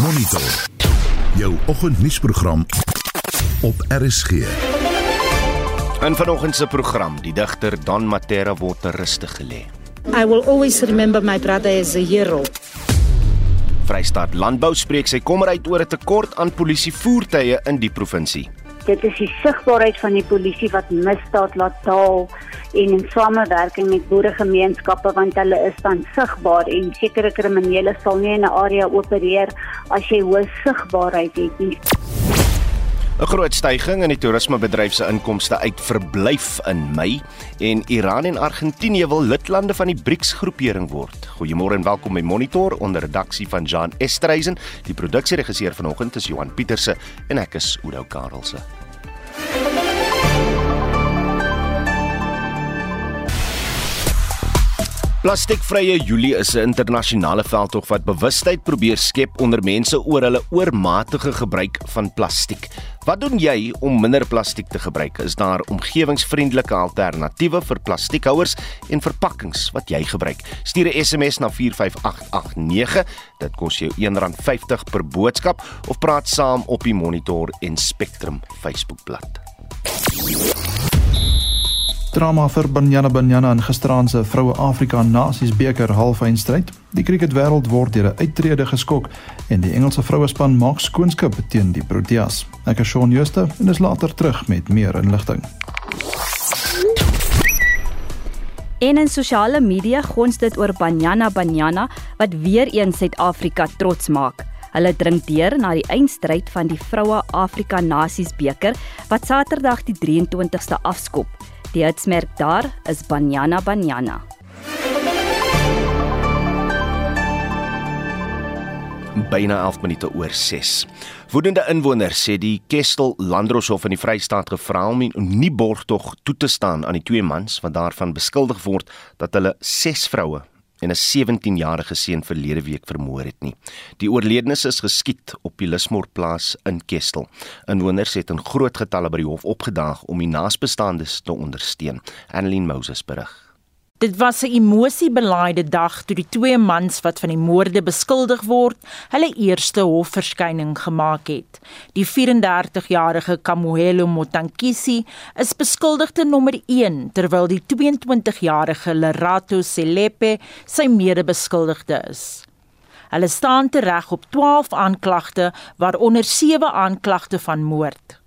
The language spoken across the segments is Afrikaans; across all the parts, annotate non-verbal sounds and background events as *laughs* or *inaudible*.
Monitor. Jou oggendnuusprogram op RSG. In vanoggend se program, die digter Don Matera word ter ruste gelê. I will always remember my brother as a hero. Vrystaat Landbou spreek sy kommer uit oor 'n tekort aan polisievoertuie in die provinsie. Dit is die sigbaarheid van die polisie wat misdaad laat daal en in samewerking met boeregemeenskappe want hulle is dan sigbaar en sekere kriminele sal nie in 'n area opereer as jy hoë sigbaarheid het nie. 'n Groot stygings in die toerismebedryf se inkomste uit verblyf in Mei en Iran en Argentinië wil lidlande van die BRICS-groepering word. Goeiemôre en welkom by Monitor onder redaksie van Jan Estreisen. Die produksieregisseur vanoggend is Johan Pieterse en ek is Oudo Karelse. Plastiekvrye Julie is 'n internasionale veldtog wat bewustheid probeer skep onder mense oor hulle oormatige gebruik van plastiek. Wat doen jy om minder plastiek te gebruik? Is daar omgewingsvriendelike alternatiewe vir plastiekhouers en verpakkings wat jy gebruik? Stuur 'n SMS na 45889. Dit kos jou R1.50 per boodskap of praat saam op die Monitor en Spectrum Facebookblad. Drama vir Banyana Banyana in gisteraand se Vroue Afrika Nasies beker halfeindstryd. Die cricket wêreld word deur 'n uittrede geskok en die Engelse vrouespan maak skoonskip teen die Proteas. Ek is Shaun Schuster en is later terug met meer inligting. En in sosiale media gons dit oor Banyana Banyana wat weer eens Suid-Afrika trots maak. Hulle dring deur na die eindstryd van die Vroue Afrika Nasies beker wat Saterdag die 23ste afskop. Die hitsmerk daar is Banyana Banyana. byna 11 minute oor 6. Woedende inwoners sê die Kestel Landroshof in die Vrystaat gevra om nie borgtog toe te staan aan die twee mans wat daarvan beskuldig word dat hulle 6 vroue en 'n 17-jarige seun verlede week vermoor het nie. Die oorledenes is geskiet op die Lismoorplaas in Kestel. Inwoners het in groot getalle by die hof opgedaag om die naasbestaandes te ondersteun. Annelien Moses berig. Dit was 'n emosiebelaaide dag toe die twee mans wat van die moorde beskuldig word, hulle eerste hofverskyning gemaak het. Die 34-jarige Kamohelo Motankisi is beskuldigde nommer 1 terwyl die 22-jarige Lerato Selepe sy mede-beskuldigde is. Hulle staan tereg op 12 aanklagte waaronder 7 aanklagte van moord.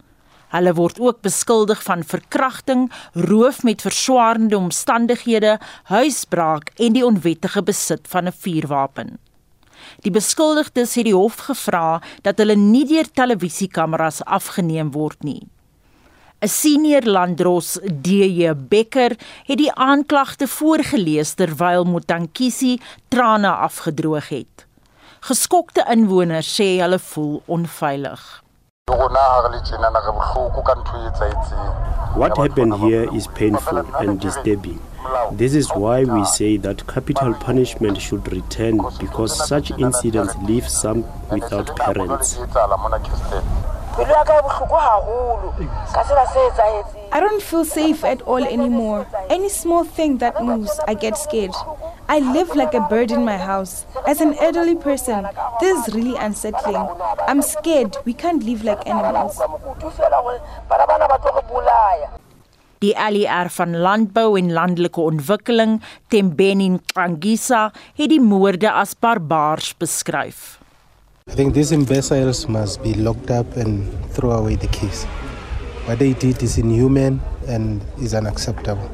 Hulle word ook beskuldig van verkrachting, roof met verswaarende omstandighede, huisbraak en die onwettige besit van 'n vuurwapen. Die beskuldigdes het die hof gevra dat hulle nie deur televisiekameras afgeneem word nie. 'n Senior landdros, DJ Becker, het die aanklagte voorgeles terwyl Motankisi trane afgedroog het. Geskokte inwoners sê hulle voel onveilig. What happened here is painful and disturbing. This is why we say that capital punishment should return because such incidents leave some without parents. I don't feel safe at all anymore. Any small thing that moves, I get scared. I live like a bird in my house. As an elderly person, this is really unsettling. I'm scared. We can't live like animals. Die ALR van Landbou en Landelike Ontwikkeling, Tembeni Nkangisa, het die moorde as barbaars beskryf. I think these imbeciles must be locked up and throw away the keys. What they did is inhuman and is unacceptable.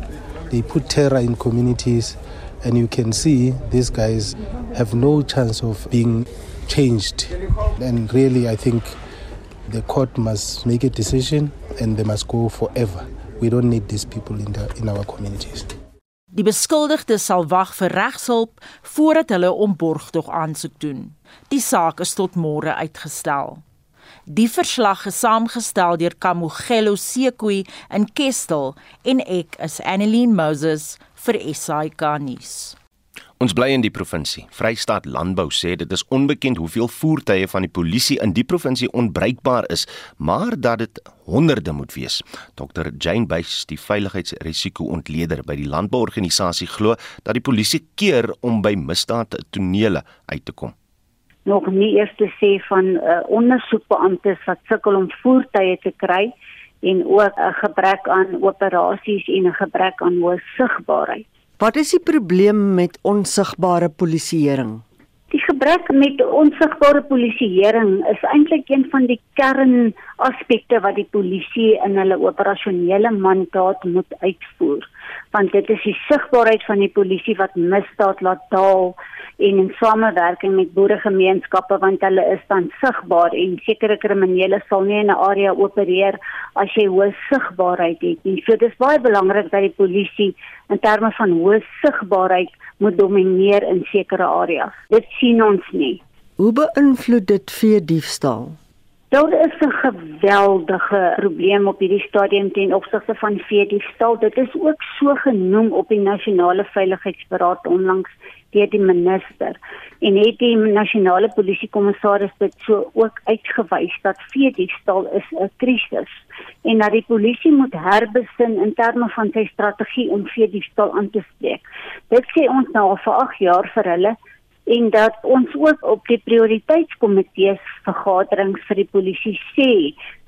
They put terror in communities and you can see these guys have no chance of being changed. And really, I think the court must make a decision and they must go forever. We don't need these people in, the, in our communities. Die beskuldigdes sal wag vir regshulp voordat hulle om borgtog aansoek doen. Die saak is tot môre uitgestel. Die verslag is saamgestel deur Kamogelo Sekwe in Kestel en ek is Annelien Moses vir SAK nuus. Ons bly in die provinsie. Vrystaat Landbou sê dit is onbekend hoeveel voertuie van die polisie in die provinsie onbruikbaar is, maar dat dit honderde moet wees. Dr Jane Buys, die veiligheidsrisiko-ontleder by die landbouorganisasie glo dat die polisie keer om by misdaadtonele uit te kom. nog nie eers te sê van uh, ondersoekbeamptes wat sukkel om voertuie te kry en ook 'n gebrek aan operasies en 'n gebrek aan hoë sigbaarheid. Wat is die probleem met onsigbare polisieering? Die gebrek met onsigbare polisieering is eintlik een van die kernaspekte wat die polisie in hulle operasionele mandaat moet uitvoer want dit is die sigbaarheid van die polisie wat misdaad laat daal en in samewerking met boeregemeenskappe want hulle is dan sigbaar en sekere kriminele sal nie in 'n area opereer as jy hoë sigbaarheid het nie. So dis baie belangrik dat die polisie in terme van hoë sigbaarheid moet domineer in sekere areas. Dit sien ons nie. Hoe beïnvloed dit vee diefstal? Daar is 'n geweldige probleem op hierdie stadium ten opsigte van veediefstal. Dit is ook so genoem op die nasionale veiligheidsberaad onlangs deur die minister en het die nasionale polisiekommissaris dit so ook uitgewys dat veediefstal is 'n krisis en dat die polisie moet herbesin in terme van sy strategie om veediefstal aan te spreek. Dit sê ons nou al vir 8 jaar vir hulle en dat ons ook op die prioriteitskomitees vergaderings vir die polisie sê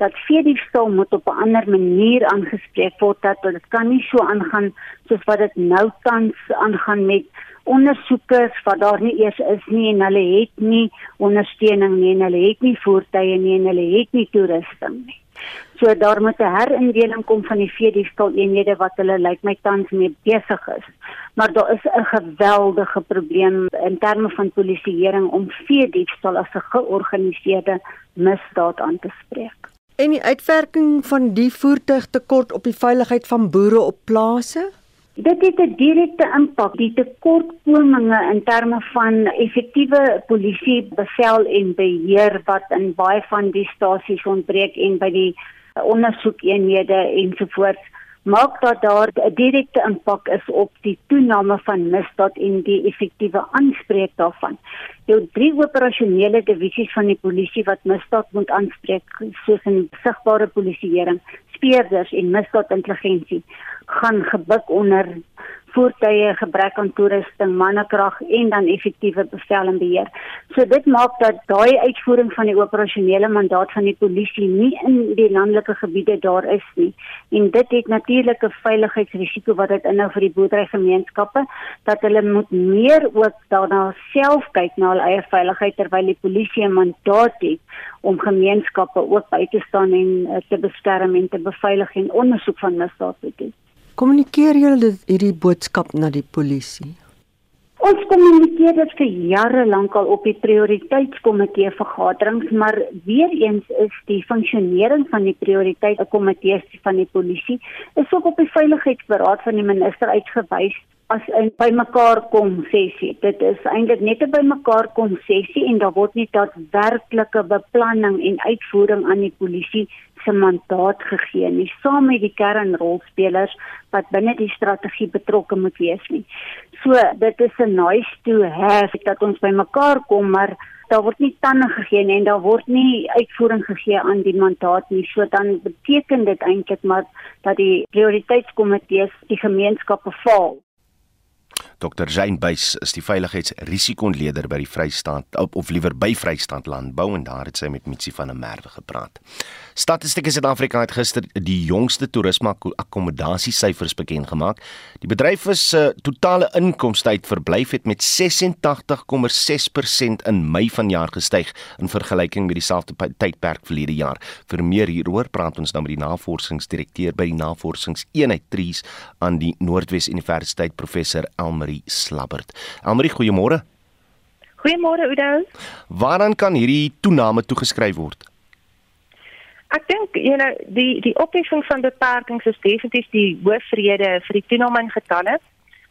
dat veediefstal moet op 'n ander manier aangespreek word dat dit kan nie so aangaan soos wat dit nou tans aangaan met ondersoekers wat daar nie eers is nie en hulle het nie ondersteuning nie en hulle het nie voertuie nie en hulle het nie toerusting nie. So daar moet 'n herindeling kom van die veediefstal eenhede wat hulle lyk like my tans mee besig is. Maar daar is 'n geweldige probleem in terme van polisieering om veediefstal as 'n georganiseerde misdaad aan te spreek. En die uitwerking van die voertuigtekort op die veiligheid van boere op plase? Dit het 'n direkte impak. Die tekortkominge in terme van effektiewe polisie bevel en beheer wat in baie van die stasies ontbreek en by die ondersoekeenhede ensovoorts maak dat daar 'n direkte impak is op die toename van misdaad en die effektiewe aanspreek daarvan. Jou drie operasionele divisies van die polisie wat misdaad moet aanspreek, soos in sigbare polisieering, speurders en misdaadintelligensie, gaan gebuk onder voertuie, gebrek aan toerusting, mannekrag en dan effektiewe bevel en beheer. So dit maak dat daai uitvoering van die operasionele mandaat van die polisie nie in die landelike gebiede daar is nie. En dit het natuurlik 'n veiligheidsrisiko wat dit inhou vir die boerderygemeenskappe dat hulle moet meer ook daarna self kyk na hul eie veiligheid terwyl die polisie 'n mandaat het om gemeenskappe ook by te staan en uh, te beskerm en te beveilig en ondersoek van misdaad te doen. Kommunikeer julle hierdie boodskap na die polisie? Ons kommunikeer dit vir jare lank al op die prioriteitskomitee vergaderings, maar weer eens is die funksionering van die prioriteitskomitees van die polisie is ook op die veiligheidsberaad van die minister uitgewys as 'n bymekaar kom sessie. Dit is eintlik net 'n bymekaar kom sessie en daar word nie daadwerklike beplanning en uitvoering aan die polisie se mandaat gegee nie saam met die kernrolspelers wat binne die strategie betrokke moet wees nie. So dit is 'n nice to have dat ons bymekaar kom maar daar word nie tande gegee nie en daar word nie uitvoering gegee aan die mandaat nie. So dan beteken dit eintlik maar dat die prioriteitskomitees die gemeenskappe faal. Dr. Jane Buys is die veiligheidsrisikoontleder by die Vrystaat op of liewer by Vrystaat Landbou en daar het sy met Mitsi van der Merwe gepraat. Statistiek Suid-Afrika het gister die jongste toerisme akkommodasiesyfers bekend gemaak. Die bedryf se uh, totale inkomste uit verblyf het met 86,6% in Mei vanjaar gestyg in vergelyking met dieselfde tydperk verlede jaar. Vir meer hieroor praat ons nou met die navorsingsdirekteur by die Navorsingseenheid Trees aan die Noordwes Universiteit professor Elmarie Elmarie Slabbert. Elmarie, goeiemôre. Goeiemôre Oudo. Waaraan kan hierdie toename toegeskryf word? Ek dink jy nou die die opheffing van beperkings is definitief die hoofrede vir die toename in getalle.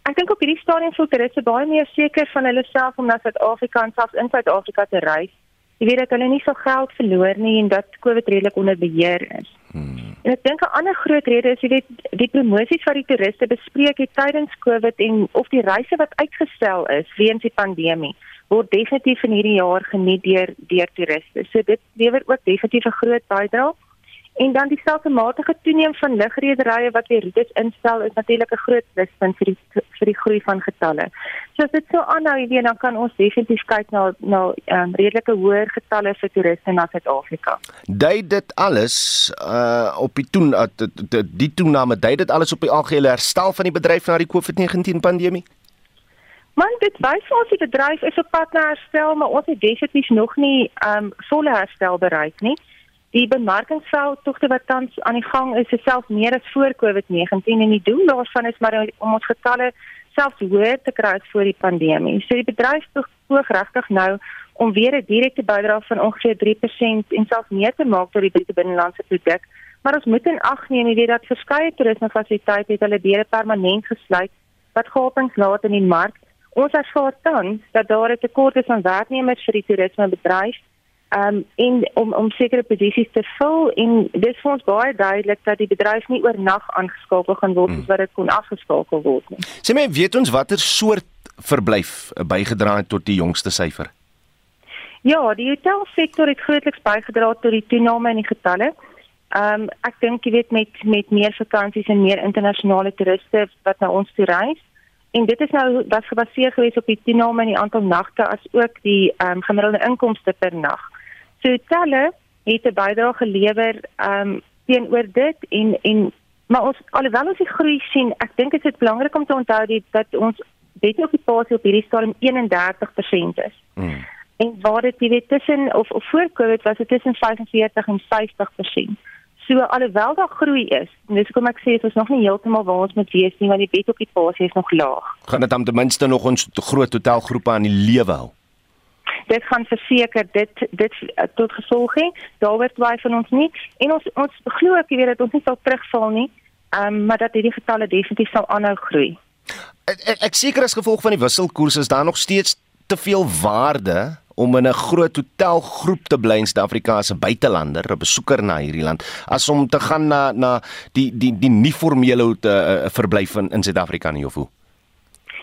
Ek dink op hierdie stadium voel toeriste baie meer seker van hulle self om na Suid-Afrika en selfs in Suid-Afrika te reis. Jy weet dat hulle nie so geld verloor nie en dat COVID redelik onder beheer is. Hmm. En ek dink 'n ander groot rede is jy weet die promosies wat die toeriste bespreek het tydens Covid en of die reise wat uitgestel is weens die pandemie word definitief in hierdie jaar geniet deur deur toeriste. So dit lewer ook definitief 'n groot bydrae. En dan die stelselmatige toeneem van lugrederye wat weer roetes instel is natuurlik 'n groot pluspunt vir die vir die groei van getalle. So as dit so aanhou, jy weet, dan kan ons definitief kyk na na um, redelike hoër getalle vir toeriste na Suid-Afrika. Dui dit alles uh op die toen uh, die, toename dui dit alles op die algehele herstel van die bedryf na die COVID-19 pandemie? Man, dit wys ons die bedryf is op pad na herstel, maar ons het definitief nog nie um volle herstel bereik nie. Die bemarkingsveldtogte wat tans aan die gang is, is self meer as voor COVID-19 en die doel daarvan is maar om ons getalle selfs hoër te kry as voor die pandemie. So die bedryf poog regtig nou om weer 'n direkte bydrae van ongeveer 3% en selfs meer te maak tot die bruto binnelandse produk. Maar ons moet in ag neem weet dat verskeie toerismefasiliteite het hulle deure permanent gesluit wat gapings laat in die mark. Ons ervaar tans dat daar 'n tekort is aan werknemers vir die toerismebedryf um, en om om sekere posisies te vul en dit is vir ons baie duidelik dat die bedryf nie oornag aangeskakel gaan word soos hmm. wat dit kon afgeskakel word nie. Sê my, weet ons watter soort verblyf bygedra het tot die jongste syfer? Ja, die hotelsektor het grootliks bygedra tot die toename in die getalle. Ehm um, ek dink jy weet met met meer vakansies en meer internasionale toeriste wat na ons toe reis. En dit is nou wat gebaseer gewees op die toename in die aantal nagte as ook die ehm um, gemiddelde inkomste per nag. So telle het 'n bydrae gelewer um teenoor dit en en maar ons alhoewel ons die groei sien, ek dink dit is belangrik om te onthou die, dat ons beter op hierdie stadium 31% is. Mm. En waar dit weet tussen of of voor Covid was dit tussen 45 en 50%. So alhoewel daar groei is, dis kom ek sê dit is nog nie heeltemal waar ons moet wees nie want die bet op die pasie is nog laag. Gaan dit dan ten minste nog ons groot hotelgroepe aan die lewe hou? Dit gaan verseker dit dit uh, tot gevolg hê. Daaroor twyfel ons nie en ons ons glo ek weet dat ons nie sal terugval nie, um, maar dat hierdie getalle definitief sal aanhou groei. Ek, ek, ek seker as gevolg van die wisselkoers is daar nog steeds te veel waarde om in 'n groot hotelgroep te bly in Suid-Afrika as 'n buitelander, 'n besoeker na hierdie land, as om te gaan na na die die die nie formele uh, verblyf in in Suid-Afrika nie of hoe?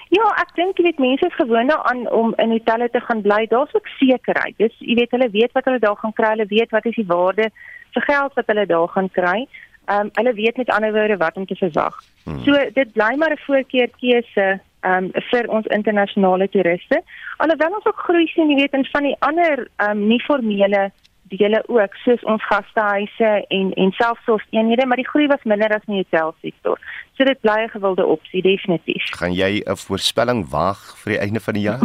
Ja, ek dink jy weet mense is gewoond daaraan om in hotelle te gaan bly. Daar's ook sekerheid. Dis jy weet hulle weet wat hulle daar gaan kry. Hulle weet wat is die waarde vir geld wat hulle daar gaan kry. Ehm um, hulle weet met ander woorde wat om te verwag. Hmm. So dit bly maar 'n voorkeur keuse ehm um, vir ons internasionale toeriste. Alhoewel ons ook groei sien, jy weet in van die ander ehm um, nie formele dele ook soos ons gastehuise en en selfsorgeenhede, maar die groei was minder as in die hotelsektor. So dit bly 'n gewilde opsie definitief. Gaan jy 'n voorspelling waag vir die einde van die jaar?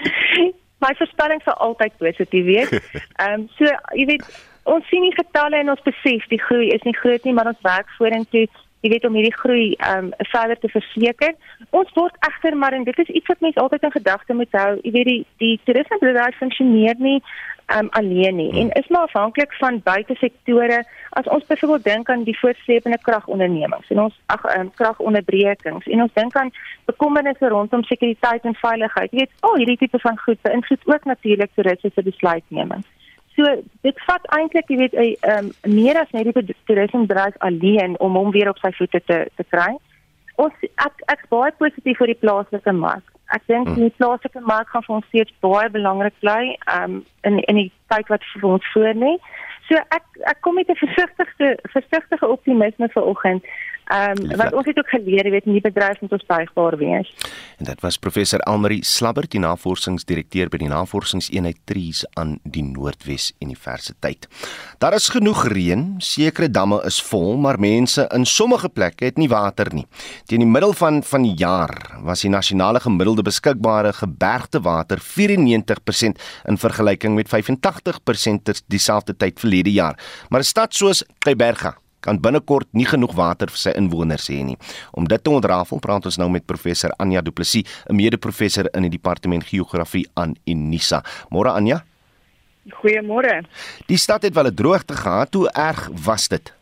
*laughs* My voorspelling sal altyd positief wees. *laughs* Ehm um, so jy weet ons sien die getalle en ons besef die groei is nie groot nie, maar ons werk vorentoe jy weet om hierdie groei um verder te verseker. Ons word egter maar en dit is iets wat mense altyd in gedagte moet hou. Jy weet die die toerismebedryf funksioneer nie um alleen nie en is maar afhanklik van buitesektore. As ons byvoorbeeld dink aan die voortsleepende kragondernemings en ons ag um, kragonderbrekings en ons dink aan bekommernisse rondom sekuriteit en veiligheid. Jy weet, al oh, hierdie tipe van goed beïnvloed ook natuurlik toeriste se besluitneming. So dit vat eintlik, jy weet, 'n um, ehm, meer as net die toerismebedryf alleen om hom weer op sy voete te te kry. Ons ek ek baie positief vir die plaaslike mark. Ek dink hmm. die plaaslike mark gaan vir ons steeds baie belangrik bly um, in in die tyd wat vir ons voor lê. So ek ek kom met 'n versigtige versigtige optimisme vir oggend. Ehm um, wat ons het ook geleer, weet nie bedryf moet ons buigbaar wees. En dit was professor Almarie Slabbert, die navorsingsdirekteur by die Navorsingseenheid Trees aan die Noordwes Universiteit. Daar is genoeg reën, sekere damme is vol, maar mense in sommige plekke het nie water nie. Teen die middel van van die jaar was die nasionale gemiddelde beskikbare gebergtewater 94% in vergelyking met 85% dieselfde tyd verlede jaar. Maar 'n stad soos Keiberga kan binnekort nie genoeg water vir sy inwoners hê nie. Om dit te ontrafel, praat ons nou met professor Anja Du Plessis, 'n mede-professor in die departement geografie aan Unisa. Môre Anja. Goeiemôre. Die stad het wel 'n droogte gehad. Hoe erg was dit?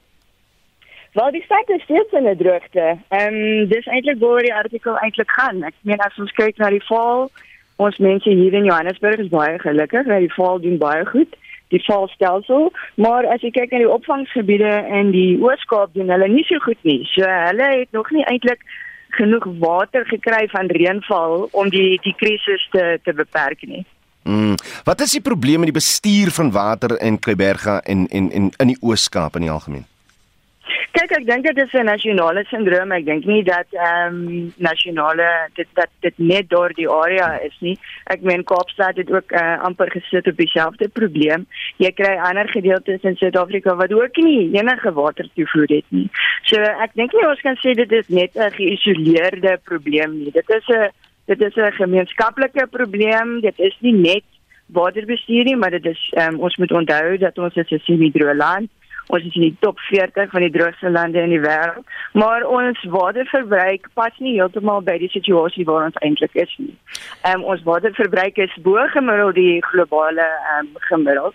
Wel, die stad is steeds in 'n droogte. Ehm um, dis eintlik waar die artikel eintlik gaan. Ek meen as ons kyk na die val, ons mense hier in Johannesburg is baie gelukkig, dat die val doen baie goed die valstelsel, maar as jy kyk na die opvangsgebiede in die Oos-Kaap doen hulle nie so goed nie. So hulle het nog nie eintlik genoeg water gekry van reënval om die die krisis te te beperk nie. Mm. Wat is die probleem met die bestuur van water in Kleiberga en en en in die Oos-Kaap in die algemeen? Kyk, ek dink dit is 'n nasionale sindroom. Ek dink nie dat ehm um, nasionale dit dat dit net deur die area is nie. Ek meen Kaapstad het ook uh, amper gesit op dieselfde probleem. Jy kry ander gedeeltes in Suid-Afrika wat ook nie enige water toevoer het nie. So ek dink nie ons kan sê dit is net 'n geïsoleerde probleem nie. Dit is 'n dit is 'n gemeenskaplike probleem. Dit is nie net waterbestuur nie, maar dit is um, ons moet onthou dat ons is 'n semi-droë land Ons is in die top 40 van die droogste lande in die wêreld, maar ons waterverbruik pas nie heeltemal by die situasie waar ons eintlik is nie. Ehm um, ons waterverbruik is bo gemiddeld die globale ehm um, gemiddeld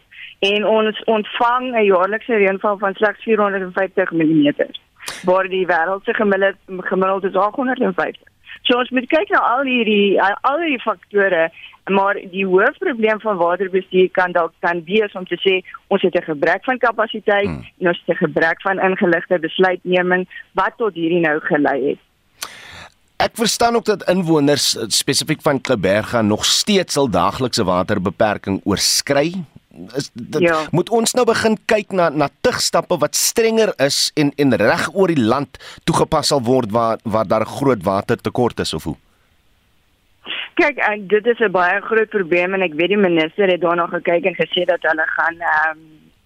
en ons ontvang 'n jaarlikse reënval van slegs 450 mm waar die wêreld se gemiddeld gemiddeld is 850. So ons moet kyk na al hierdie al hierdie faktore maar die hoofprobleem van waterbestuur kan dalk kan wees om te sê ons het 'n gebrek van kapasiteit hmm. en ons het 'n gebrek van ingeligte besluitneming wat tot hierdie nou gelei het. Ek verstaan ook dat inwoners spesifiek van Kleberga nog steeds al daaglikse waterbeperking oorskry. Is dit ja. moet ons nou begin kyk na na tigstappe wat strenger is en en reg oor die land toegepas sal word waar waar daar groot watertekort is of hoe? Kyk, ek, dit is 'n baie groot probleem en ek weet die minister het daarna gekyk en gesê dat hulle gaan ehm um,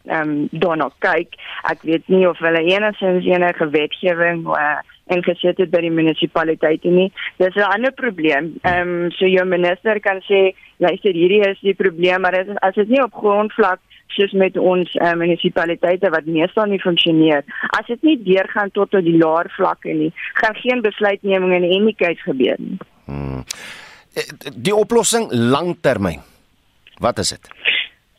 ehm um, daarna kyk. Ek weet nie of hulle enigsins enige wetgewing uh, ingesit het by die munisipaliteite nie. Dis 'n ander probleem. Ehm um, so jou minister kan sê, luister, hierdie is die probleem, maar as, as dit nie op grondvlak soos met ons uh, munisipaliteite wat meestal nie funksioneer. As dit nie deurgaan tot op die laer vlakke nie, gaan geen besluitneming in enigheid gebeur nie. Hmm die oplossing langtermyn. Wat is dit?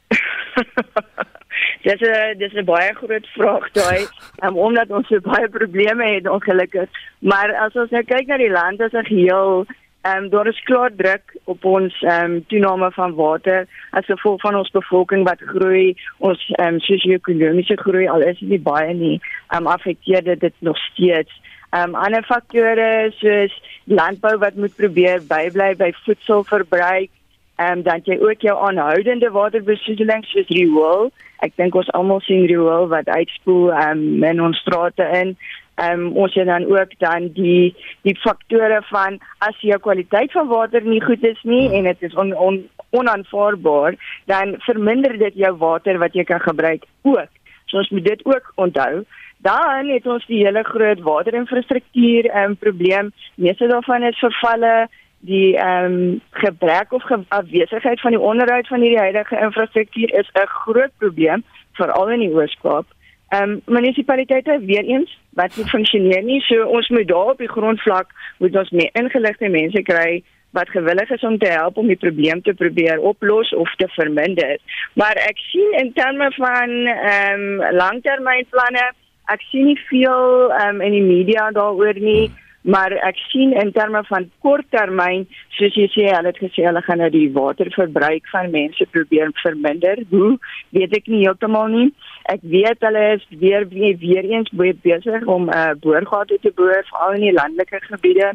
*laughs* dis 'n dis 'n baie groot vraag daai, um, *laughs* omdat ons so baie probleme het ongelukkig. Maar as ons nou kyk na die land as 'n geheel, ehm um, daar is klaar druk op ons ehm um, toename van water as gevolg van ons bevolking wat groei, ons ehm um, sosio-ekonomiese groei al is dit nie baie nie, ehm um, affekteer dit dit nog steeds. Ehm um, ander faktore soos landbou wat moet probeer bybly by voedselverbruik. Ehm um, dan jy ook jou aanhoudende waterbesoedeling soos riool. Ek dink ons almal sien riool wat uitspoel ehm um, in ons strate in. Ehm um, ons het dan ook dan die die faktore van as jou kwaliteit van water nie goed is nie en dit is on, on, onaanvaarbaar, dan verminder dit jou water wat jy kan gebruik ook. So ons moet dit ook onthou. Dan het ons die hele groot waterinfrastruktuur ehm um, probleem. Meeste daarvan is vervalle, die ehm um, gebrek of ge afwesigheid van die onderhoud van hierdie huidige infrastruktuur is 'n groot probleem veral in die Oos-Kaap. Ehm um, munisipaliteite weer eens wat nie funksioneer nie. So ons moet daar op die grondvlak moet ons meer ingeligte mense kry wat gewillig is om te help om die probleem te probeer oplos of te verminder. Maar ek sien in terme van ehm um, langtermynplanne ek sien nie veel um, in die media daaroor nie maar ek sien in terme van korttermyn soos jy sê hulle het gesê hulle gaan nou die waterverbruik van mense probeer verminder. Hoe weet ek nie heeltemal nie. Ek weet hulle is weer weer, weer eens besig om uh, boorgate te boor veral in die landelike gebiede.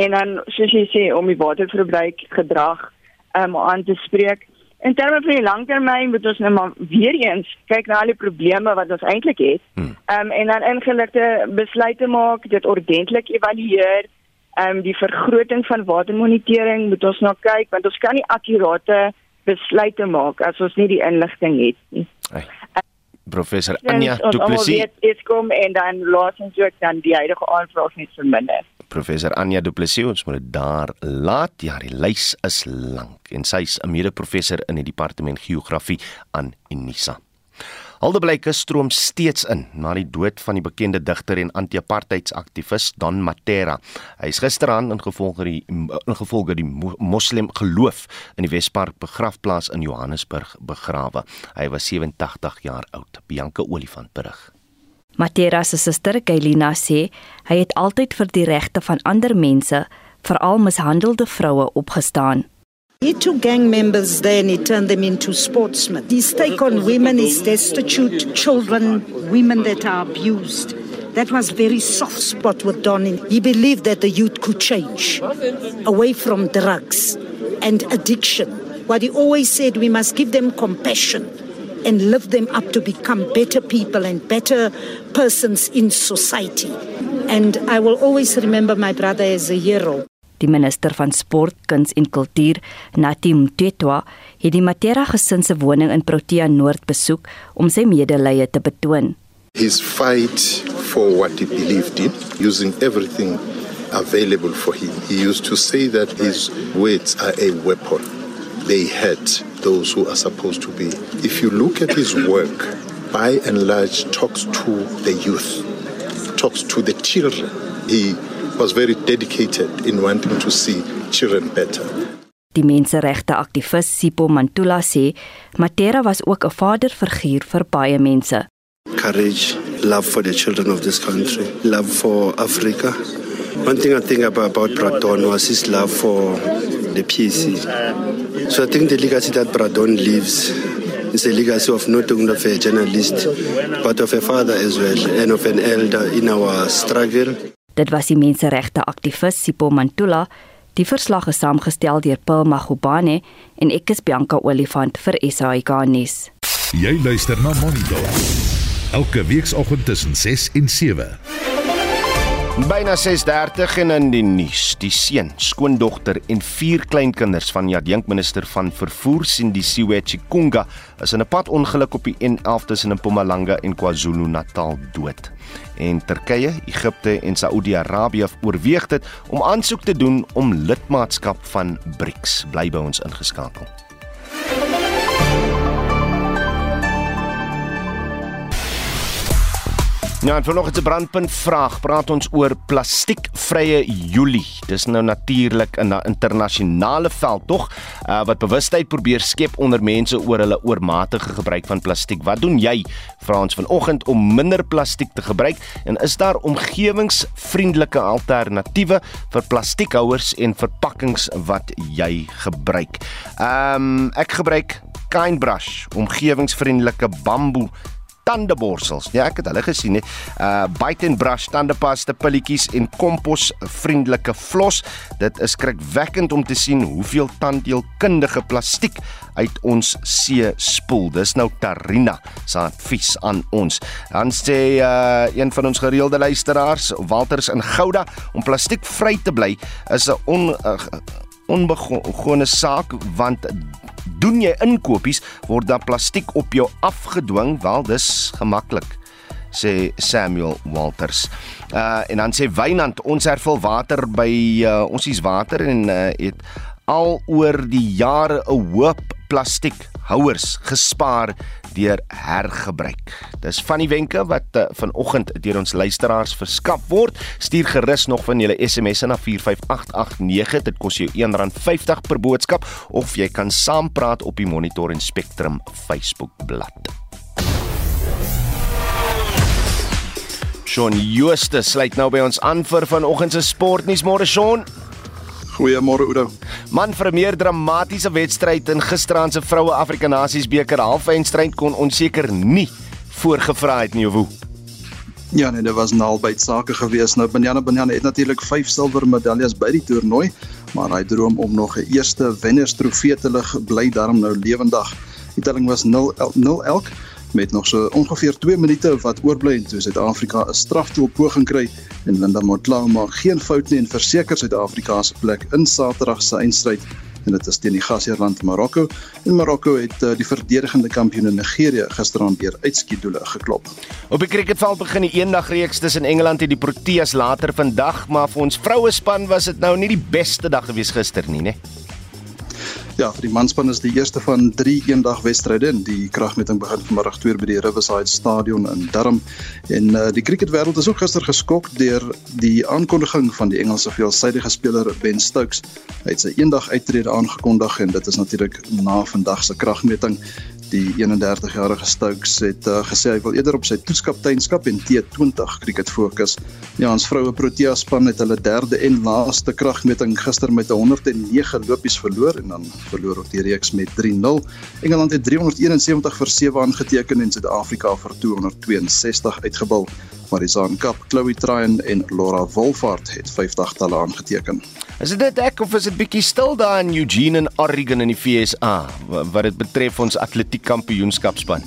En dan soos jy sê om die waterverbruik gedrag um, aan te spreek in terme van die langtermyn moet ons nou maar weer eens kyk na al die probleme wat ons eintlik het. Hmm. Ehm um, en dan ingeligte besluite maak, dit ordentlik evalueer. Ehm um, die vergroting van watermonitering moet ons nou kyk want ons kan nie akkurate besluite maak as ons nie die inligting het nie. Hey. Professor Anja Du Plessis. Dit kom en dan laasens ook dan die huidige aanvraag net verminder. Professor Anja Du Plessis, ons moet dit daar laat. Ja, die lys is lank en sy is 'n mede-professor in die departement geografie aan Unisa. Aldeblyke stroom steeds in na die dood van die bekende digter en anti-apartheidsaktivis Don Matera. Hy is gisteraan in gevolg die in gevolg die moslim geloof in die Wespark begrafplaas in Johannesburg begrawe. Hy was 87 jaar oud. Bianca Olifant berig. Matera se suster, Kailina sê, hy het altyd vir die regte van ander mense, veral mishandelde vroue opgestaan. He took gang members there and he turned them into sportsmen. His take on women is destitute children, women that are abused. That was very soft spot with Don. He believed that the youth could change away from drugs and addiction what he always said we must give them compassion and lift them up to become better people and better persons in society. And I will always remember my brother as a hero. Die minister van sport, kuns en kultuur, Natim Tetwa, het die Matera gesin se woning in Protea Noord besoek om sy medelee te betoon. His fight for what he believed in, using everything available for him. He used to say that his words are a weapon. They hurt those who are supposed to be. If you look at his work, by and large talks to the youth, talks to the children. He was very dedicated in wanting to see children better. Die menseregte aktivis Sipho Mantula sê Matera was ook 'n vaderfiguur vir baie mense. Courage, love for the children of this country, love for Africa. One thing I think about, about Bradon was his love for the PC. So I think the legacy that Bradon leaves is a legacy of not only of a journalist, but of a father as well, and of an elder in our struggle. Dit was die menseregte aktivis Sipho Mantula. Die verslag is saamgestel deur Paul Magubane en ek is Bianca Olifant vir SAK nuus. Jy luister na Monitor. Elke weekoggend tussen 6 en 7. Byna 6:30 en in die nuus, die seun, skoondogter en vier kleinkinders van Jadinkminister van Vervoer Sindisiwe Chikunga is in 'n padongeluk op die N11 tussen Mpumalanga en KwaZulu-Natal dood. En Turkye, Egipte en Saudi-Arabië oorweeg dit om aansoek te doen om lidmaatskap van BRICS. Bly by ons ingeskakel. Ja, en vanoggend se brandpunt vraag, praat ons oor plastiekvrye Julie. Dis nou natuurlik in 'n internasionale veld tog uh, wat bewustheid probeer skep onder mense oor hulle oormatige gebruik van plastiek. Wat doen jy, vra ons vanoggend om minder plastiek te gebruik en is daar omgewingsvriendelike alternatiewe vir plastiekhouers en verpakkings wat jy gebruik? Ehm um, ek gebruik Kind Brush, omgewingsvriendelike bamboe tandeborsels. Ja, ek het hulle gesien, hè. Uh Bite and Brush tandepasta pilletjies en kompos vriendelike vlos. Dit is skrikwekkend om te sien hoeveel tandheelkundige plastiek uit ons see spoel. Dis nou Tarina se advies aan ons. Dan sê uh een van ons gereelde luisteraars, Walters in Gouda, om plastiekvry te bly is 'n on uh, onbegone saak want doen jy inkopies word dan plastiek op jou afgedwing wel dis gemaklik sê Samuel Walters. Uh en dan sê Wynand ons hervul water by uh, ons is water en uh, het al oor die jare 'n hoop plastiek houers gespaar deur hergebruik. Dis van die wenke wat uh, vanoggend deur ons luisteraars verskaf word. Stuur gerus nog van julle SMS'e na 45889. Dit kos jou R1.50 per boodskap of jy kan saampraat op die Monitor en Spectrum Facebook bladsy. Shaun Jooste sluit nou by ons aan vir vanoggend se sportnuus môre Shaun. Goeiemôre Oudo. Man vir 'n meer dramatiese wedstryd in gisteraand se vroue Afrika Nasies beker halfeindstryd kon onseker nie voorgevra het nie, hoe. Ja, nee, dit was naalbyt sake gewees. Nou Banyana Banyana het natuurlik 5 silwer medaljes by die toernooi, maar hy droom om nog 'n eerste wennerstrofee te lig bly daarom nou lewendig. Die telling was 0-0 elk met nog so ongeveer 2 minute wat oorbly en toe Suid-Afrika 'n strafdoel poging kry en Linda Motlou maak geen fout nie en verseker Suid-Afrika se plek in Saterdag se eindstryd en dit is teen die gasheerland Marokko en Marokko het uh, die verdedigende kampioene Nigerië gisteraan deur uitskietdoele geklop. Op die cricketveld begin die eendagreeks tussen Engeland en die Proteas later vandag, maar vir ons vroue span was dit nou nie die beste dag gewees gister nie, né? Nee? Ja, vir die manspan is die eerste van 3 eendagwedstryde en die kragmeting begin vanmiddag 2 by die Riverside Stadion in Durham. En uh, die cricketwêreld is ook gister geskok deur die aankondiging van die Engelse veelsidige speler Ben Stokes. Hy het sy eendag uittrede aangekondig en dit is natuurlik na vandag se kragmeting. Die 31-jarige Stokes het uh, gesê hy wil eerder op sy toeskapteinskap en T20 cricket fokus. Ja, ons vroue Protea span het hulle derde en laaste kragmeting gister met 109 lopies verloor en dan verloor op die reeks met 3-0. Engeland het 371 vir 7 aangeteken en Suid-Afrika vir 262 uitgebal. Marizaan Kap, Chloe Tryon en Laura Wolfhard het 50 talle aangeteken. Is dit ek of is dit bietjie stil daar in Eugene en Oregon in die VSA wat dit betref ons atletiek kampioenskapspan?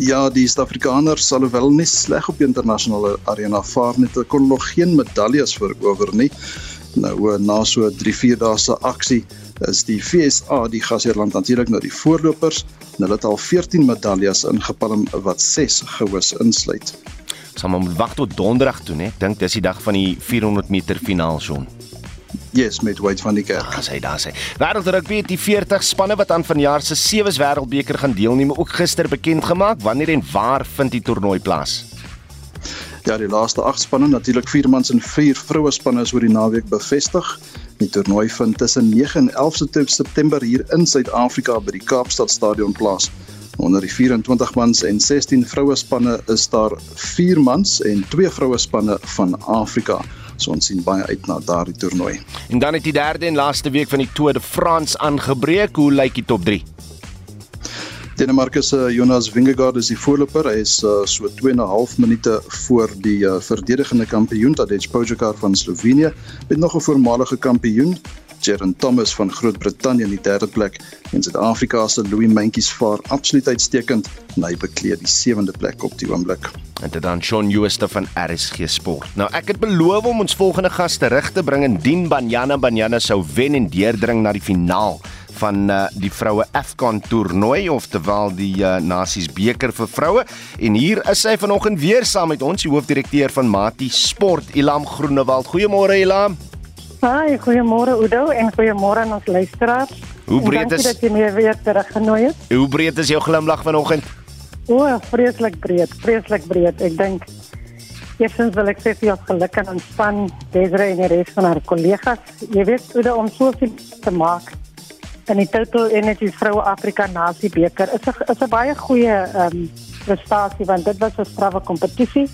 Ja, die Suid-Afrikaners sal wel nie sleg op die internasionale arena vaar nie. Hulle kon nog geen medaljes verower nie. Nou na so 3-4 dae se aksie is die FSA die gasheerland natuurlik nou die voorlopers. Hulle het al 14 medaljes ingepalm wat 6 gehous insluit. Ons moet wag tot donderdag toe, né? Dink dis die dag van die 400 meter finaal, Shaun. Yes, met Wade van die Kerk. Daar sê daar sê. Wêreldrugby het die 40 spanne wat aan vanjaar se sewees wêreldbeker gaan deelneem ook gister bekend gemaak wanneer en waar vind die toernooi plaas. Ja, die laaste 8 spanne, natuurlik 4 mans en 4 vroue spanne is oor die naweek bevestig. Die toernooi vind tussen 9 en 11 September hier in Suid-Afrika by die Kaapstad Stadion plaas. Onder die 24 mans en 16 vroue spanne is daar 4 mans en 2 vroue spanne van Afrika. So ons sien baie uit na daardie toernooi. En dan het die derde en laaste week van die Tour de France aangebreek. Hoe lyk die top 3? Denemarke se Jonas Vingegaard is die voorloper. Hy is uh, so 2 en 'n half minute voor die uh, verdedigende kampioen Tadej Pogačar van Slovenië, met nog 'n voormalige kampioen Geraint Thomas van Groot-Brittanje in die derde plek en Suid-Afrika se Louis Mentjies vaar absoluut uitstekend en hy bekleed die sewende plek op die oomblik. En dit dan Shaun Jooste van RSG Sport. Nou ek het beloof om ons volgende gas terug te bring indien Banyana Banyana sou wen en deurdring na die finaal van uh, die vroue Afcon toernooi of terwyl die uh, Nasies beker vir vroue en hier is sy vanoggend weer saam met ons die hoofdirekteur van Mati Sport Ilam Groenewald. Goeiemôre Ilam. Hi, goeiemôre Udo en goeiemôre aan ons luisteraars. Hoe breed is dit jy my weer teruggenooi het? Hoe breed is jou glimlag vanoggend? O, oh, vreeslik breed, vreeslik breed. Ek dink eerstens wil ek sê vir jou geluk en ontspan Desiree en die res van haar kollegas. Jy weet hoe om soveel te maak in die Total Energies Vroue Afrika Nasie beker is 'n is 'n baie goeie ehm um, prestasie want dit was 'n strawwe kompetisie.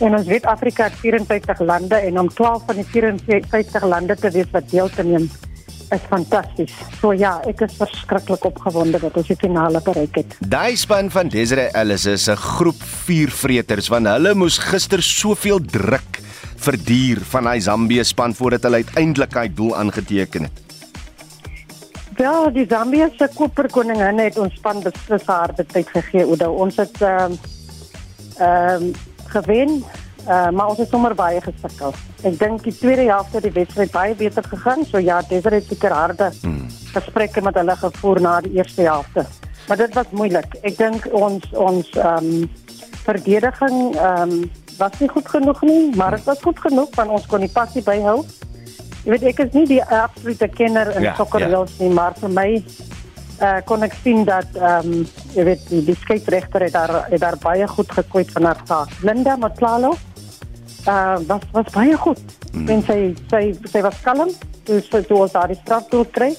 En ons weet Afrika het 54 lande en om 12 van die 54 lande te wees wat deel te neem is fantasties. So ja, ek is verskriklik opgewonde dat ons die finale bereik het. Daai span van Desiree Ellis is 'n groep vuurvreters want hulle moes gister soveel druk verduur van hy Zambië span voordat hulle uiteindelik hy doel aangeteken het. Ja, die Zambië se koperkoningin het ons span beslis harde tyd gegee. Ons het ehm um, ehm um, gewen, uh, maar ons het sommer baie gesukkel. Ek dink die tweede helfte die wedstryd baie beter gegaan, so ja, Desiree het seker harde hmm. gesprekke met hulle gevoer na die eerste helfte. Maar dit was moeilik. Ek dink ons ons ehm um, verdediging ehm um, was nie goed genoeg nie, maar dit was goed genoeg van ons kon die passie byhou. Jy weet ek is nie die absolute kenner in ja, sokkerreels ja. nie, maar vir my uh, kon ek sien dat ehm um, jy weet die, die skeieregter het daar het daar baie goed gekwyt van haar taak. Linda Matlalo uh was was baie goed. Mm. En sy sy sy was kalm. Dus sy toe ons daar die straf toe kry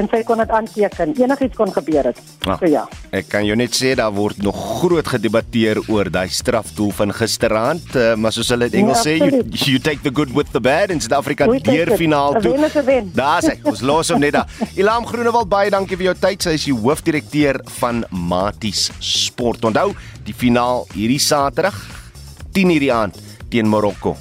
en sy kon dit aanteken. Enigiets kon gebeur het. Ah, so ja. Ek kan jou net sê daar word nog groot gedebatteer oor daai strafdoel van gisteraand, uh, maar soos hulle in Engels ja, sê, you, you take the good with the bad in Suid-Afrika deur finaal toe. Daar sê, ons los hom net daar. *laughs* Ilam Groenewald baie dankie vir jou tyd. Sy is die hoofdirekteur van Maties Sport. Onthou, die finaal hierdie Saterdag 10:00 die aand teen Marokko.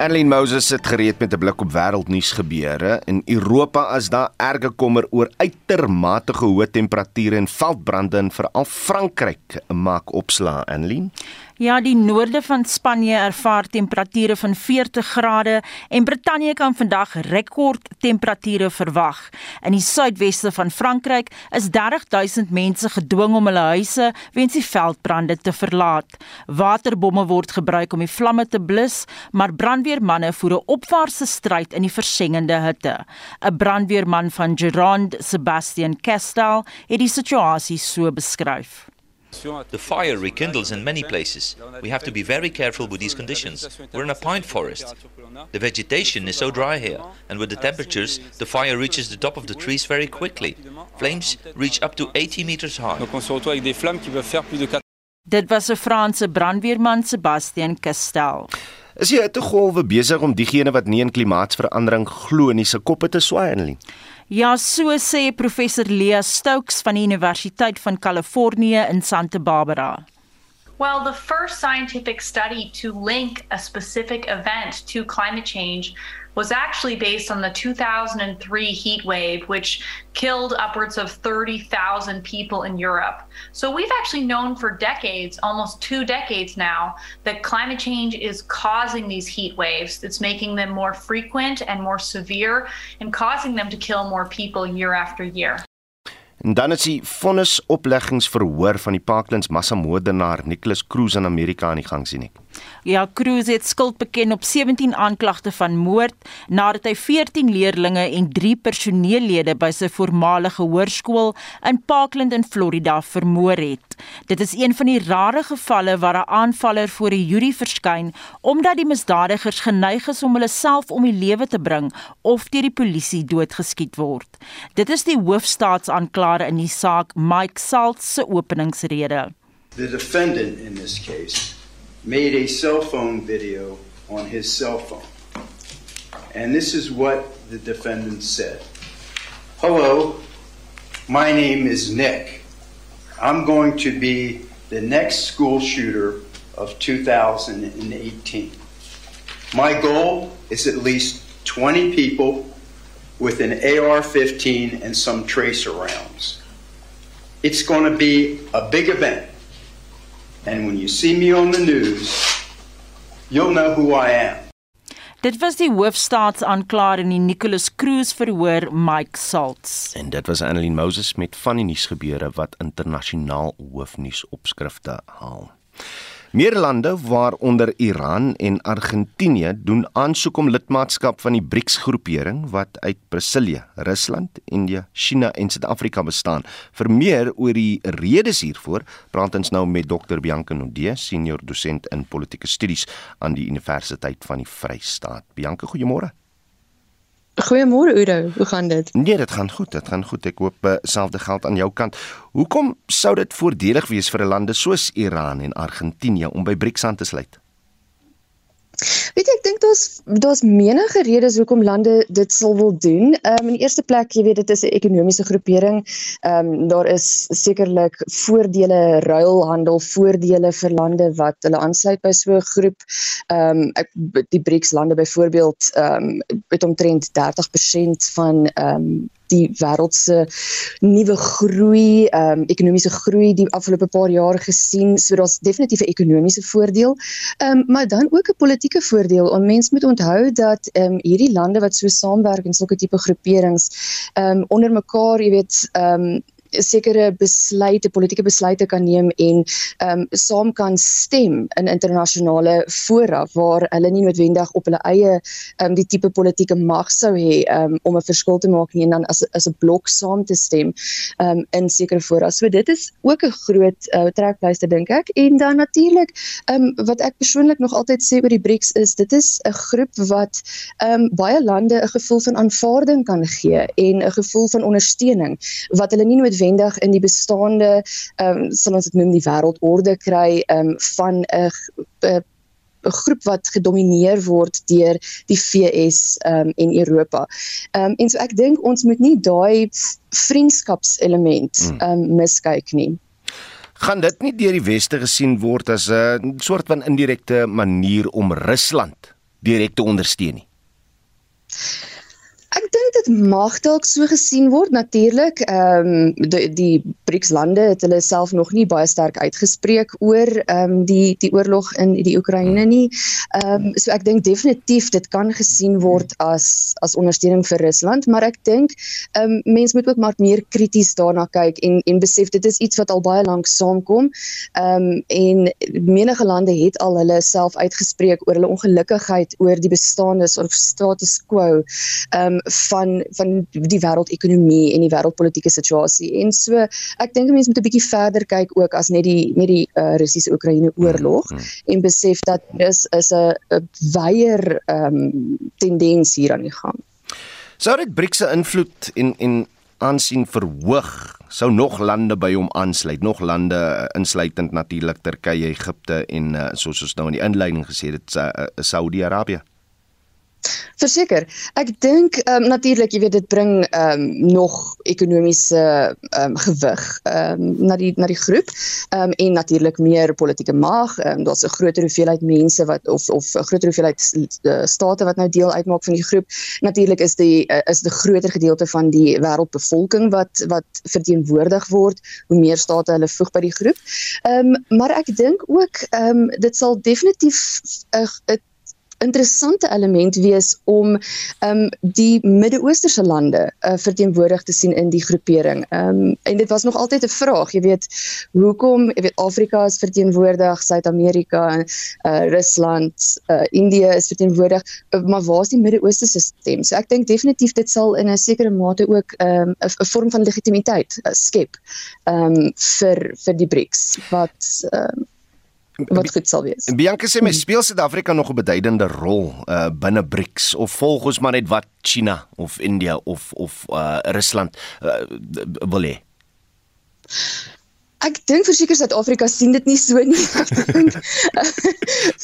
Erlyn Moses sit gereed met 'n blik op wêreldnuus gebeure. In Europa is daar erge kommer oor uitermate hoë temperature en veldbrande in veral Frankryk maak opslaa, Erlyn. Ja, die noorde van Spanje ervaar temperature van 40 grade en Brittanje kan vandag rekord temperature verwag. In die suidweste van Frankryk is 30000 mense gedwing om hulle huise weens die veldbrande te verlaat. Waterbomme word gebruik om die vlamme te blus, maar brandweermanne voer 'n opwaartse stryd in die versengende hitte. 'n Brandweerman van Gironde, Sebastian Castel, het die situasie so beskryf. The fire rekindles in many places. We have to be very careful with these conditions. We're in a pine forest. The vegetation is so dry here, and with the temperatures, the fire reaches the top of the trees very quickly. Flames reach up to 80 meters high. Dit was 'n Franse brandweerman Sebastian Castel. Is die hittegolwe besig om diegene wat nie in klimaatsverandering glo nie se koppe te swaai nie? Ja, so sê professor Leah Stokes van die Universiteit van Kalifornië in Santa Barbara. Well, the first scientific study to link a specific event to climate change was actually based on the 2003 heat wave, which killed upwards of 30,000 people in Europe. So we've actually known for decades, almost two decades now, that climate change is causing these heat waves. It's making them more frequent and more severe and causing them to kill more people year after year. En dan is die vonnisopleggingsverhoor van die Parklands massamoordenaar Nicholas Cruz in Amerika aan die gang sien ek. Ja, Cruz het skuld beken op 17 aanklagte van moord nadat hy 14 leerdlinge en 3 personeellede by sy voormalige hoërskool in Parkland in Florida vermoor het. Dit is een van die rare gevalle waar 'n aanvaller voor 'n jury verskyn omdat die misdadigers geneig is om hulle self om die lewe te bring of deur die polisie doodgeskiet word. Dit is die hoofstaatsaanklaer in die saak, Mike Salt se openingsrede. The defendant in this case made a cell phone video on his cell phone. And this is what the defendant said Hello, my name is Nick. I'm going to be the next school shooter of 2018. My goal is at least 20 people with an AR 15 and some tracer rounds. It's going to be a big event. And when you see me on the news, you'll know who I am. Dit was die hoofstaatsaanklaer in die Nicholas Cruz verhoor Mike Salts. En dit was Annelien Moses met van die nuusgebeure wat internasionaal hoofnuus opskrifte haal. Meer lande waaronder Iran en Argentinië doen aansoek om lidmaatskap van die BRICS-groepering wat uit Brasilië, Rusland, India, China en Suid-Afrika bestaan. Vir meer oor die redes hiervoor, praat ons nou met Dr. Bianca Nodee, senior dosent in politieke studies aan die Universiteit van die Vrystaat. Bianca, goeiemôre. Goeiemôre Udo, hoe gaan dit? Nee, dit gaan goed, dit gaan goed. Ek hoop selfde geld aan jou kant. Hoekom sou dit voordelig wees vir 'n lande soos Iran en Argentinië om by BRICS aan te sluit? Weet jy, ek dink daar's daar's menige redes hoekom lande dit sal wil doen. Ehm um, in die eerste plek, jy weet dit is 'n ekonomiese groepering. Ehm um, daar is sekerlik voordele ruilhandel, voordele vir lande wat hulle aansluit by so 'n groep. Ehm um, ek die BRICS lande byvoorbeeld ehm um, het omtrent 30% van ehm um, die wêreld se nuwe groei, ehm um, ekonomiese groei die afgelope paar jaar gesien. So daar's definitief 'n ekonomiese voordeel. Ehm um, maar dan ook 'n politieke voordeel. On mens moet onthou dat ehm um, hierdie lande wat so saamwerk in sulke tipe groeperings ehm um, onder mekaar, jy weet, ehm um, sekere besluite, politieke besluite kan neem en ehm um, saam kan stem in internasionale fora waar hulle nie noodwendig op hulle eie ehm um, die tipe politieke mag sou hê um, om 'n verskil te maak nie en dan as as 'n blok saam te stem ehm um, in sekere fora. So dit is ook 'n groot uh, trekpleister dink ek. En dan natuurlik ehm um, wat ek persoonlik nog altyd sê oor die BRICS is dit is 'n groep wat ehm um, baie lande 'n gevoel van aanvaarding kan gee en 'n gevoel van ondersteuning wat hulle nie noodwendig noodwendig in die bestaande ehm um, sal ons dit noem die wêreldorde kry ehm um, van 'n 'n 'n groep wat gedomeineer word deur die VS ehm um, en Europa. Ehm um, en so ek dink ons moet nie daai vriendskapselement hmm. ehm um, miskyk nie. Gaan dit nie deur die weste gesien word as 'n soort van indirekte manier om Rusland direk te ondersteun nie? Ek dink dit mag dalk so gesien word natuurlik. Ehm um, die, die BRICS lande het hulle self nog nie baie sterk uitgespreek oor ehm um, die die oorlog in die Oekraïne nie. Ehm um, so ek dink definitief dit kan gesien word as as ondersteuning vir Rusland, maar ek dink ehm um, mense moet ook maar meer krities daarna kyk en en besef dit is iets wat al baie lank saamkom. Ehm um, en menige lande het al hulle self uitgespreek oor hulle ongelukkigheid oor die bestaande of status quo. Ehm um, van van die wêreldekonomie en die wêreldpolitiese situasie. En so ek dink mense moet 'n bietjie verder kyk ook as net die net die uh, Russiese-Oekraïne oorlog mm -hmm. en besef dat dis is 'n weier ehm um, tendens hier aan die gang. Sou dit BRICS se invloed en en aansien verhoog sou nog lande by hom aansluit nog lande uh, insluitend natuurlik Turkye, Egipte en uh, soos ons nou in die inleiding gesê het uh, Saudi-Arabië Verseker. Ek dink ehm um, natuurlik, jy weet dit bring ehm um, nog ekonomiese ehm um, gewig ehm um, na die na die groep. Ehm um, en natuurlik meer politieke mag. Ehm um, daar's 'n groter hoeveelheid mense wat of of 'n groter hoeveelheid uh, state wat nou deel uitmaak van die groep. Natuurlik is die uh, is die groter gedeelte van die wêreldbevolking wat wat verteenwoordig word hoe meer state hulle voeg by die groep. Ehm um, maar ek dink ook ehm um, dit sal definitief 'n uh, interessante element wees om um, die Midde-Oosterse lande uh, verteenwoordig te sien in die groepering. Um, en dit was nog altyd 'n vraag, jy weet, hoekom, jy weet Afrika is verteenwoordig, Suid-Amerika, uh, Rusland, uh, Indië is verteenwoordig, uh, maar waar is die Midde-Oosterse stem? So ek dink definitief dit sal in 'n sekere mate ook ehm um, 'n vorm van legitimiteit uh, skep um, vir vir die BRICS wat um, wat goed sal wees. Bianca sê my speel Suid-Afrika nog 'n beduidende rol uh binne BRICS of volg ons maar net wat China of India of of uh Rusland uh, wil hê? Ek dink verseker Suid-Afrika sien dit nie so nie. *laughs* Ek dink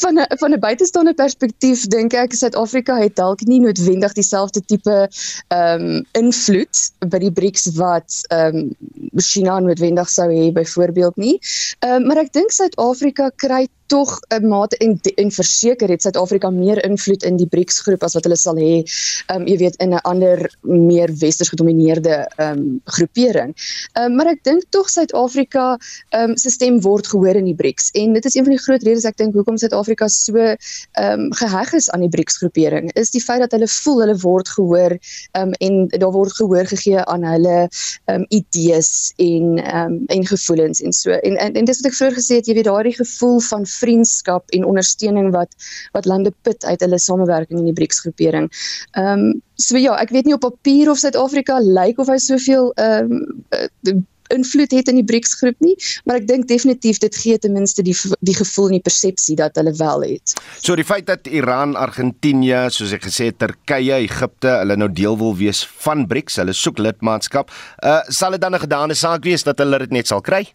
van 'n van 'n buitestaande perspektief dink ek Suid-Afrika het dalk nie noodwendig dieselfde tipe ehm um, invloed by die BRICS wat ehm um, China noodwendig sou hê byvoorbeeld nie. Ehm um, maar ek dink Suid-Afrika kry tog 'n mate en en verseker het Suid-Afrika meer invloed in die BRICS groep as wat hulle sal hê. Ehm um, jy weet in 'n ander meer westers gedomeineerde ehm um, groepering. Ehm um, maar ek dink tog Suid-Afrika ehm um, se stem word gehoor in die BRICS en dit is een van die groot redes ek dink hoekom Suid-Afrika so ehm um, geheg is aan die BRICS groepering is die feit dat hulle voel hulle word gehoor ehm um, en daar word gehoor gegee aan hulle ehm um, idees en ehm um, en gevoelens en so. En en, en dis wat ek vroeër gesê het, jy weet daardie gevoel van vriendskap en ondersteuning wat wat lande put uit hulle samewerking in die BRICS groepering. Ehm um, so ja, ek weet nie op papier of Suid-Afrika lyk of hy soveel ehm um, invloed het in die BRICS groep nie, maar ek dink definitief dit gee ten minste die die gevoel en die persepsie dat hulle wel het. So die feit dat Iran, Argentinië, soos ek gesê het, Turkye, Egipte, hulle nou deel wil wees van BRICS, hulle soek lidmaatskap, uh sal dit dan 'n gedane saak wees dat hulle dit net sal kry?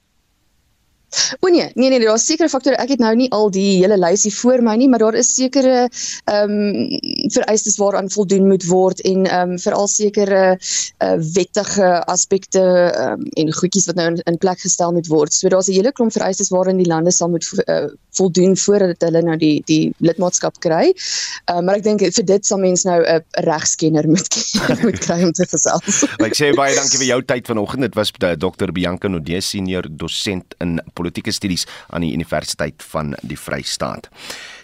O nee, nee nee, daar's sekere faktore. Ek het nou nie al die hele lysie voor my nie, maar daar is sekere ehm um, vereistes waaraan voldoen moet word en ehm um, veral sekere uh, wettige aspekte um, en goedjies wat nou in, in plek gestel moet word. So daar's 'n hele klomp vereistes waarin die lande sal moet uh, voldoen voordat hulle nou die die lidmaatskap kry. Uh, maar ek dink vir dit sal mens nou 'n regskenner *laughs* moet moet kry om te gesels. ek sê baie dankie vir jou tyd vanoggend. Dit was Dr. Bianca Nodee, senior dosent in politieke studies aan die Universiteit van die Vrystaat.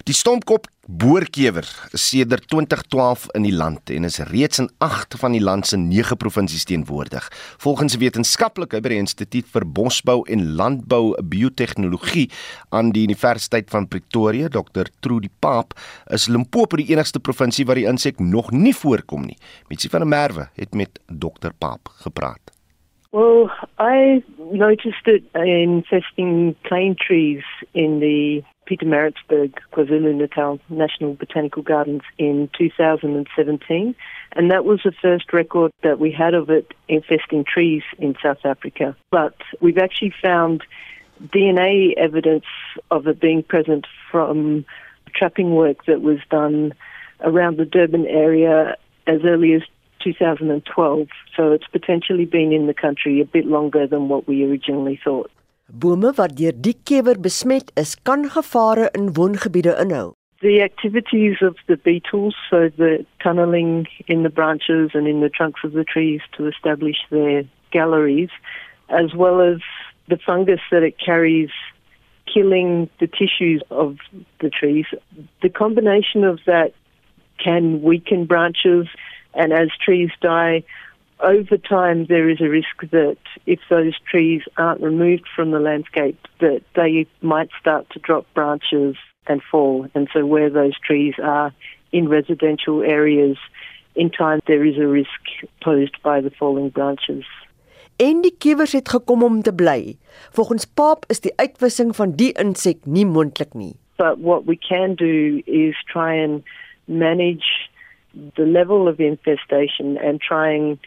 Die stompkop boorkewer is sedert 2012 in die land en is reeds in 8 van die land se 9 provinsies teenwoordig. Volgens wetenskaplike by die Instituut vir Bosbou en Landbou Biotehnologie aan die Universiteit van Pretoria, Dr. Trudy Paap, is Limpopo die enigste provinsie waar die insek nog nie voorkom nie. Mitsie van der Merwe het met Dr. Paap gepraat. Well, I noticed it infesting plane trees in the Pietermaritzburg, KwaZulu-Natal National Botanical Gardens in 2017. And that was the first record that we had of it infesting trees in South Africa. But we've actually found DNA evidence of it being present from trapping work that was done around the Durban area as early as 2012. So it's potentially been in the country a bit longer than what we originally thought. Bome wat deur die kewer besmet is, kan gevare in woongebiede inhou. The activities of the beetles, so the tunneling in the branches and in the trunks of the trees to establish their galleries, as well as the fungus that it carries killing the tissues of the trees. The combination of that can weaken branches and as trees die, over time there is a risk that if those trees aren't removed from the landscape, that they might start to drop branches and fall. And so where those trees are in residential areas, in time there is a risk posed by the falling branches. En die kiewers het gekom om te bly. Volgens Paap is die uitwissing van die insek nie moontlik nie. But what we can do is try and manage the level of infestation and try and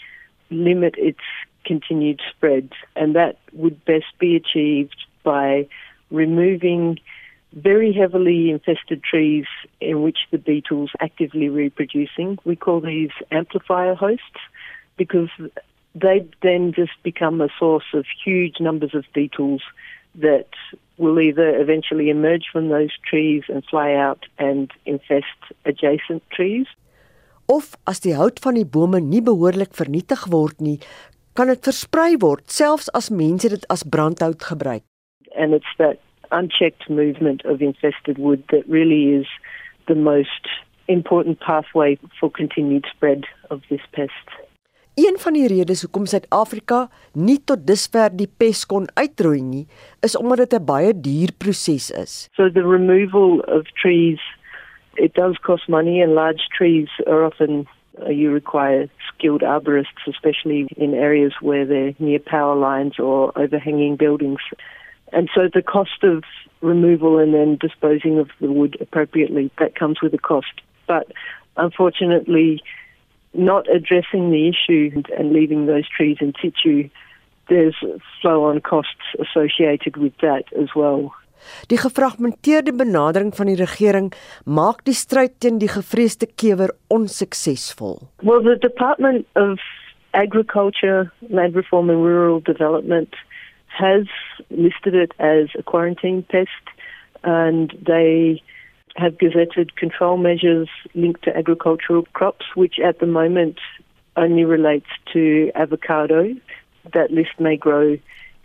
limit its continued spread. And that would best be achieved by removing very heavily infested trees in which the beetles actively reproducing. We call these amplifier hosts because they then just become a source of huge numbers of beetles that will either eventually emerge from those trees and fly out and infest adjacent trees. Of as die hout van die bome nie behoorlik vernietig word nie, kan dit versprei word selfs as mense dit as brandhout gebruik. And it's that unchecked movement of infested wood that really is the most important pathway for continued spread of this pest. Een van die redes hoekom Suid-Afrika nie tot dusver die pes kon uitroei nie, is omdat dit 'n baie duur proses is. So the removal of trees it does cost money and large trees are often uh, you require skilled arborists especially in areas where they're near power lines or overhanging buildings. And so the cost of removal and then disposing of the wood appropriately, that comes with a cost. But unfortunately, not addressing the issue and leaving those trees in situ, there's flow on costs associated with that as well. Die gefragmenteerde benadering van die regering maak die stryd teen die gevreesde kewer onsuksesvol. Well, the Department of Agriculture, Land Reform and Rural Development has listed it as a quarantine pest and they have gazetted control measures linked to agricultural crops, which at the moment only relates to avocado. That list may grow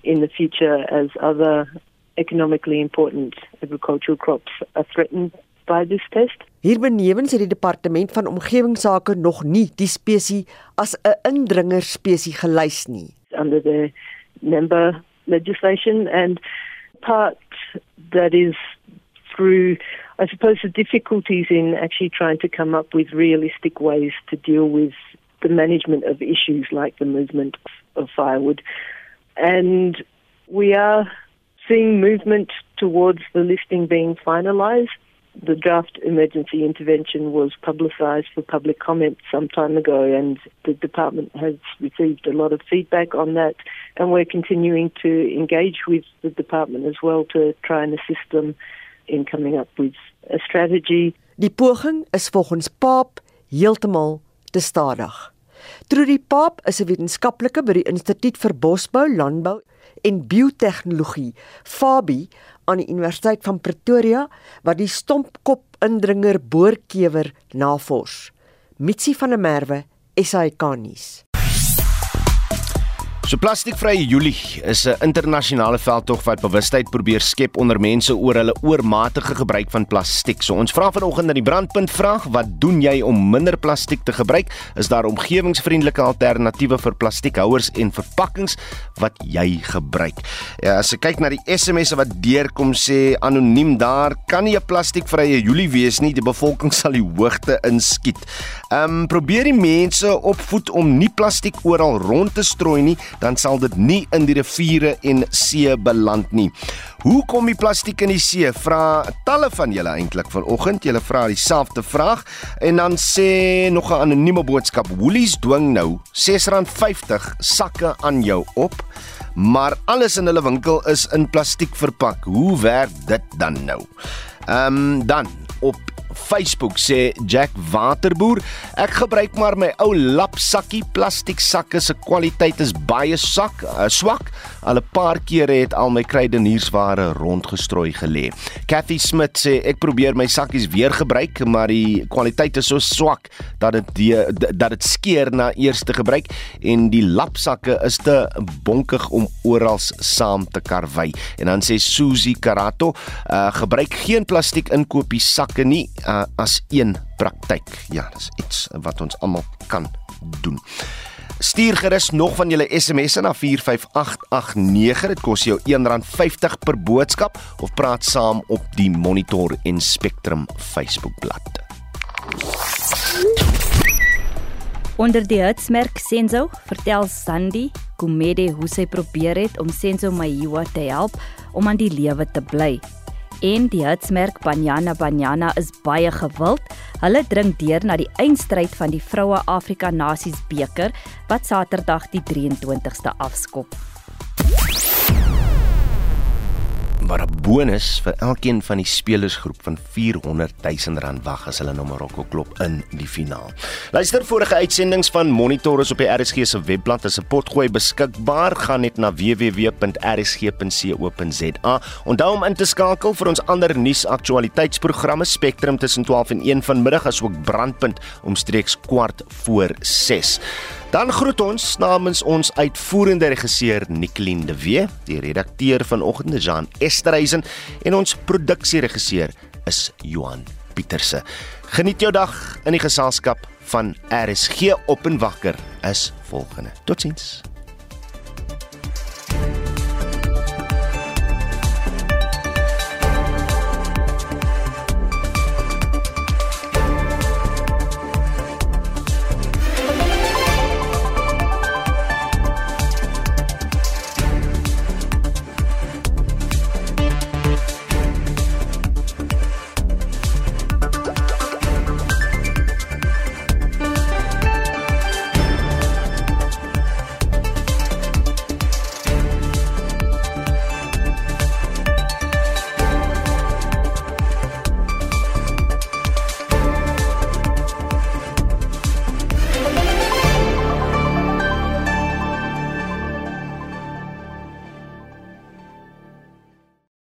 in the future as other economically important agricultural crops are threatened by this pest. Hier benewens het die departement van omgewingsake nog nie die spesies as 'n indringer spesies gelys nie. Under the member legislation and part that is through I suppose the difficulties in actually trying to come up with realistic ways to deal with the management of issues like the movement of firewood. And we are seeing movement towards the listing being finalized. The draft emergency intervention was publicized for public comment some time ago, and the department has received a lot of feedback on that. And we're continuing to engage with the department as well to try and assist them in coming up with a strategy. Die poging is volgens Paap heeltemal te stadig. Trudy Paap is 'n wetenskaplike by die Instituut vir Bosbou, Landbou en Biotehnologie, FABI, aan die Universiteit van Pretoria wat die stompkop indringer boorkewer navors. Mitsi van der Merwe, SAK nuus. So plastiekvrye Julie is 'n internasionale veldtog wat bewustheid probeer skep onder mense oor hulle oormatige gebruik van plastiek. So ons vra vanoggend aan die brandpunt vraag, wat doen jy om minder plastiek te gebruik? Is daar omgewingsvriendelike alternatiewe vir plastiekhouers en verpakkings wat jy gebruik? Ja, as ek kyk na die SMS'e wat deurkom sê anoniem daar kan nie 'n plastiekvrye Julie wees nie, die bevolking sal die hoogte inskiet. Ehm um, probeer die mense opvoed om nie plastiek oral rond te strooi nie dan sal dit nie in die riviere en see beland nie. Hoe kom die plastiek in die see? Vra talle van julle eintlik vanoggend. Julle vra dieselfde vraag en dan sê nog 'n anonieme boodskap: Woolies dwing nou R6.50 sakke aan jou op, maar alles in hulle winkel is in plastiek verpak. Hoe werk dit dan nou? Ehm um, dan op Facebook sê Jack Waterboer, ek gebruik maar my ou lapsakkie plastiek sakke se kwaliteit is baie sak, uh, swak. Al 'n paar kere het al my kruideniersware rondgestrooi gelê. Kathy Smith sê ek probeer my sakkies weer gebruik, maar die kwaliteit is so swak dat dit dat dit skeer na eerste gebruik en die lapsakke is te bonkig om oral saam te karwei. En dan sê Susie Karato, uh, gebruik geen plastiek inkopies sakke nie uh, as een praktyk. Ja, dis iets wat ons almal kan doen. Stuur gerus nog van julle SMS'e na 45889. Dit kos jou R1.50 per boodskap of praat saam op die Monitor en Spectrum Facebookblad. Onder die hitsmerk Senzo vertel Sandy Kumede hoe sy probeer het om Senzo Mayiwa te help om aan die lewe te bly en die hitsmerk Banyana Banyana is baie gewild. Hulle dring deur na die eindstryd van die Vroue Afrika Nasies beker wat Saterdag die 23ste afskop. Waar 'n bonus vir elkeen van die spelersgroep van 400 000 rand wag as hulle na Marokko klop in die finaal. Luister vorige uitsendings van Monitor is op die RSG se webblad as 'n potgooi beskikbaar. Gaan net na www.rsg.co.za. Onthou om in te skakel vir ons ander nuus aktualiteitsprogramme Spectrum tussen 12 en 1 vanmiddag asook Brandpunt omstreeks kwart voor 6. Dan groet ons namens ons uitvoerende regisseur Nicoline de Wee, die redakteur vanoggend Jean Esterhuizen en ons produksieregisseur is Johan Pieterse. Geniet jou dag in die geselskap van RSG op en wakker is volgende. Totsiens.